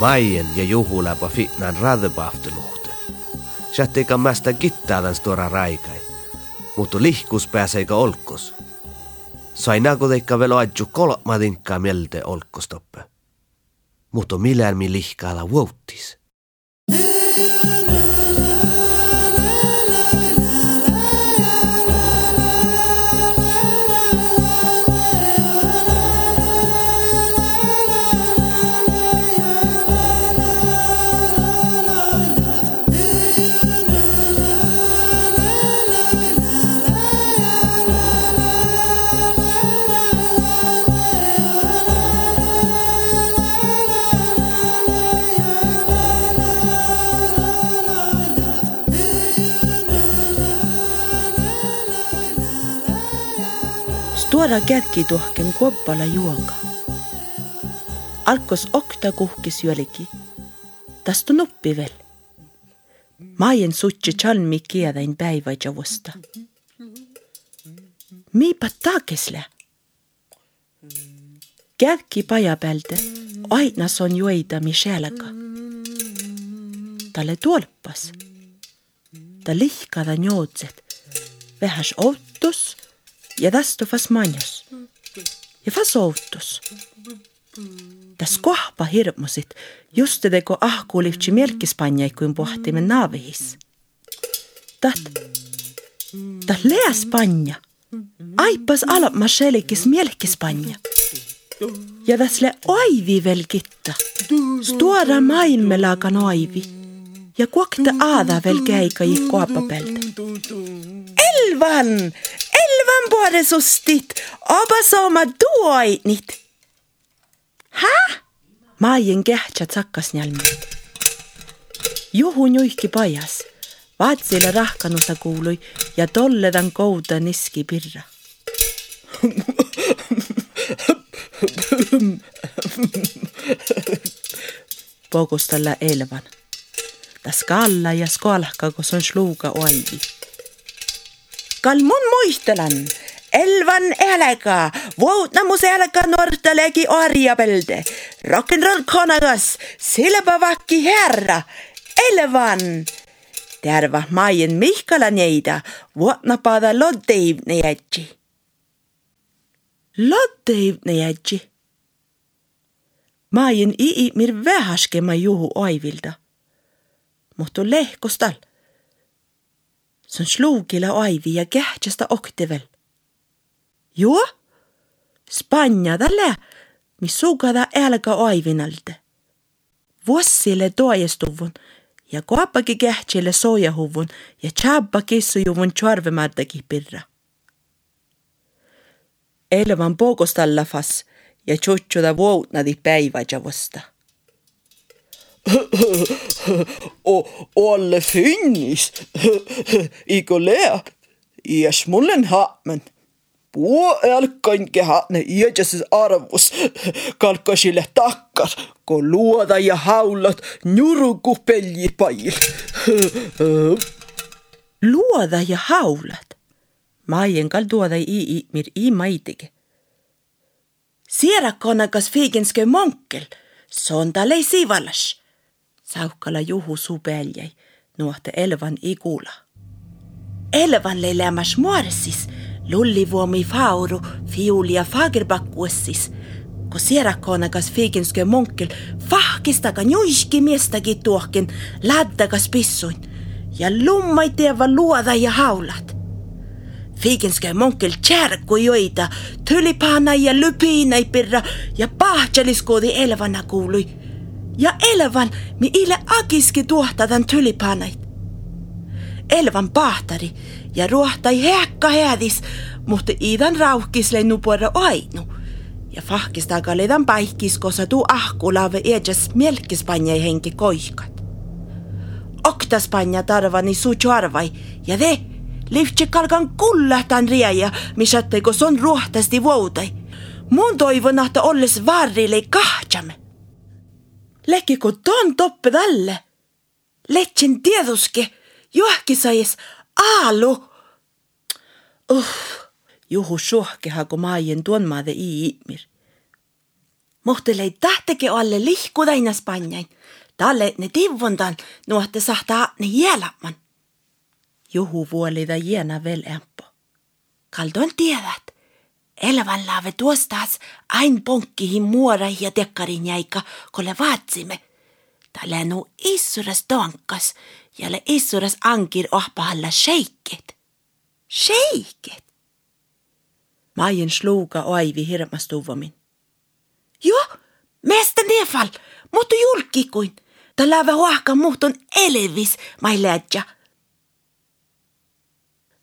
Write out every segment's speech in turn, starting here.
Vaien ja juhulapa fitnan radepahtiluhte. Sätteikä mästä kittaadan stora raikai. Mutta lihkus pääseikö olkos. Sainaako teikka velo adju kolmadinkkaa mielte olkostoppe. Mutta millään mi lihkaala vuottis. Stora kätki tuohken kuoppala juoka. Alkos okta kuhkis jölki. Tästä nuppi veel. Maien sutsi chalmi kiedäin päiväjavosta. Miipa taakesle. Kätki paja päältä. Aina on juoida Michelaka. Talle tuolpas. Ta lihkada njootset. Vähäs outus ja tästä fas manjos. Ja fas outus. Täs kohpa hirmusit, just teko ahkuulivtsi mielkispanjai kuin pohtimme naavihis. Tat, tat leas panja. Aipas alapma shelikis mielkispanja. Ja täsle aivi vel kitta. Stora maailmelaakan aivi. Ja kuokta aada vel käika i kuopapelta. Elvan! Elvan puolesustit! Oba sooma tuoinit! Hä? Maien kähtsä tsakkas nälmi. Juhu nuihki pajas. Vaatsile rahkanusa kuului ja tolledan kouda niski pirra. Pogustalla elvan. Tas kalla ja skalka, kus on sluuga oivi. Kal mun muistelan, elvan eläga, vuotnamus eläga nuortalegi orjapelde. Rock'n'roll konagas, silpävakki herra, elvan. Terva maien Mihkala neida, vuotnapada loddeivne jätsi. Loddeivne jätsi. Maien ii mir vähäskema juhu oivilda. Mutta lehkostal. Se on sluugile aivi ja kähtsästä oktevel. Joo? Spanja tälle, mis sugada älga aivinalde. Vuossille toajestuvun ja koapaki kähtsille soojahuvun ja tjabba kissujuvun tjorvemartaki pirra. Elvan pogostalla fas ja tjutsuda vuotnadi päiväjavosta. Olle finnis. Iko lea. Ies mullen hamen. Puo elkkain kehane iäjäses arvus. Kalkkasille takkar, kun luoda ja haulat njuruku peljipail. Luoda ja haulat. Maien kal tuoda i i mir i maitike. Sierakonakas fiigenske monkel. Sondalle ei sivalas. Saukkala juhu supeljai, nuohte elvan ikula. Elvan leilämäs muoressis, lullivuomi fauru, fiulia fagerbakkuessis, kun sierakonakas fiigenske monkel fahkistaga njuiski miestagi tuohken laddagas pissuin ja lummai teeva luoda ja haulat. Fiigenske monkel tjärku joita, tulipana ja lypiinai pirra ja pahtjaliskoodi elvana kuului. Ja elvan mi ile akiski tuohtadan tulipanait. Elvan pahtari ja ruohtai hekka häädis, mutta iidan rauhkisle nupuora ainu. Ja fahkistaga leidan paikis, kosa tuu ahkulave edes mielkispanjai henki koihkat. Oktaspanja tarvani su arvai ja de Liftsi kalkan kullahtan riäjä, missä kun son ruohtasti vuotai. Mun toivon, että olles varrille kahtjamme. Lekki kun ton toppe tälle. Letsin tieduske, johki sais aalu. Uh, juhu suhkeha, kun maien tuon maade i iimir. Mohtele ei tahtegi olla lihkuda innas panjain. Talle ne tivvondan nuotte sahtaa ne jäälämän. Juhu vuolida jäänä vel empo. Kaldon tiedät. Elävän laave tuostaas ain ponkkihin muora ja tekkarin jäika, kolle vaatsimme. Tällä nu issuras tonkas ja le issuras ankir ohpahalla sheikket. Sheikket? Majen sluga aivi hirmastuvamin. Joo, meistä nefal, mutta julkikuin. Ta lävä huahka muhtun elevis, mai lädja.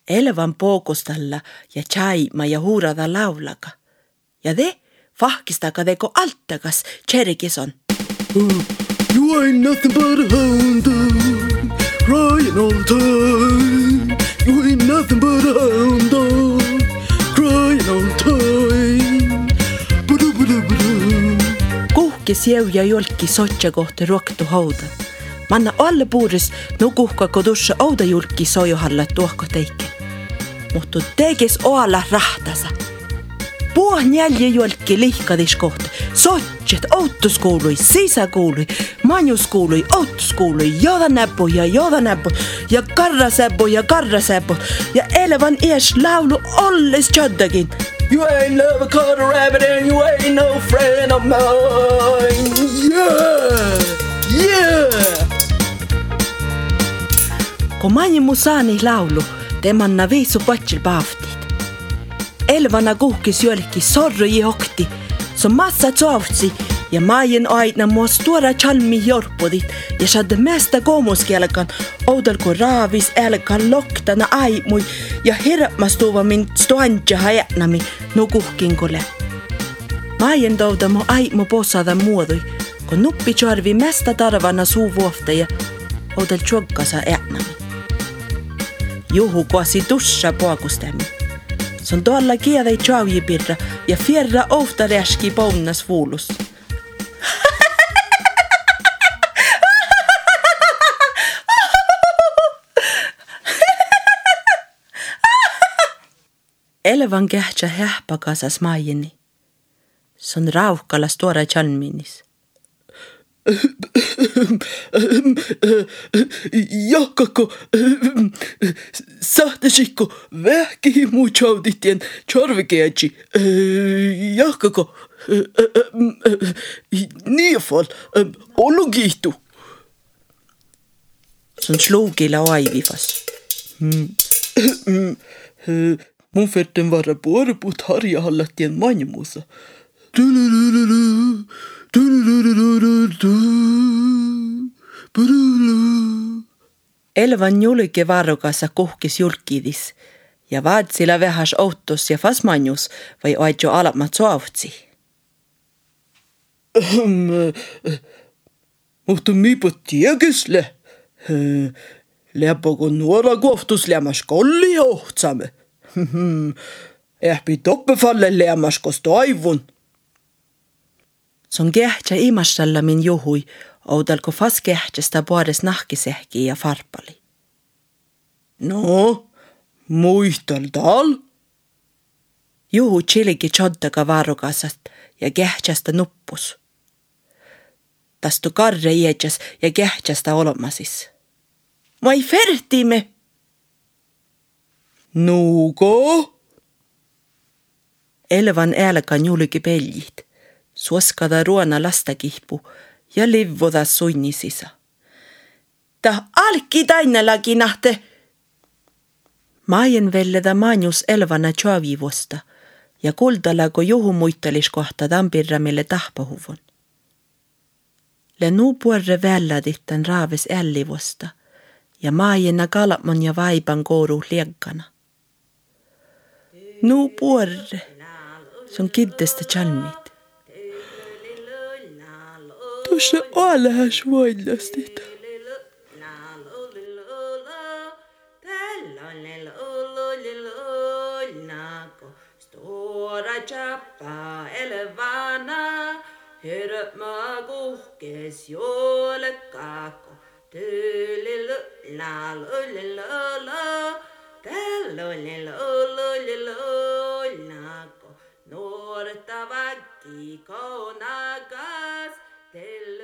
Elvan pookustalla ja chaima ja huurada laulaka. Ja de fahkistaka deko altakas tšerikison. You ain't nothing but a hound dog, crying all the time. You ain't nothing but a hound dog, crying all the time. Ba-da-ba-da-ba-da. Kuhki sieu ja julki sotja kohta ruoktu hauda. Manna alle puuris no kuhkako tussa ouda julki sojuhalla tuohko teike. Mutta tekes oala rahtasa. Puh nälje julki lihkadis kohta. Sotjet, autoskoului, sisäkoului, manjuskoului, autoskoului, jodanäppu ja jodanäppu ja karrasäppu ja karrasäppu ja elävän ies laulu olles joddakin. You ain't never caught a rabbit and you ain't no friend of mine. Yeah! Yeah! Kun mani mu saani laulu, temanna viisu patsil paavtit. Elvana kuhkis jolki sorru jihokti, so massa tsoavtsi ja maien aina mua stora chalmi jorpudit ja shad mesta koomuskielkan oudal kun raavis elkan loktana aimui ja hirmastuva min stoantja hajatnami no kuhkinkule. Maien touda mu aimu posada muodui, kun nuppi charvi mesta tarvana suuvuofta ja oudal tjoggasa äänami. Juhu koasi tussa puakustemi. Se on tuolla kielei chaujipirra ja fierra ofta räski pounas fuulus. Elevan kähtsä hähpakasas maijeni. Se on rauhkalas tuora chalminis. Jakkako, sahtasikko vähki muu chauditien charvikeachi. Jakkako, nii fall, ollu kiihtu. Se on slugilla aivivas. Mun ferten vara puorput harjahallatien manjmusa. Elvan julge varrukassa kuhkis julkidis ja vaatsilla vähäs outos ja fasmanjus vai aitjo alamat soavtsi. Mutta miipä tiegesle. Läpä kun nuora kohtus lämmäs kolli johtsamme. Ehpi toppefalle lämmäs kos toivun. Se on kehtsä imassalla min juhui, oudalko fas kehtsästä puodes nahkisehki ja farpali. No, muistal tal? Juhu chiliki choddaga varrukasast ja kehtsästä nuppus. Tastu karre iedjas ja kehtsästä olemasis. Ma ei fertime. Nuuko? Elvan älkan julgi peljit, suoskada ruona lastakihpu ja livvoda sunnisisa. Ta alki tainelagi nahte. Maien velleda manjus elvana tšavivosta ja kuldalago juhumuitalis kohta tampirramille tahpahuvon. Le nuu puorre välladittan raaves ällivosta ja maajena kalapmon ja vaipan kooru liekkana. Nuu puorre, se on pontosan állás vagy lesz itt. Chapa elevana, herra mago, kes jole kako, tülilö, la lulli lolo, tälulli lulli lulli nako, nuorta. del